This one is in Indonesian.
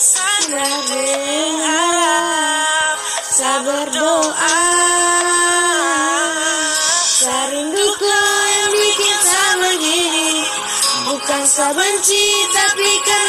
Sembari doa Saya berdoa yang bikin saya begini Bukan saban cita, tapi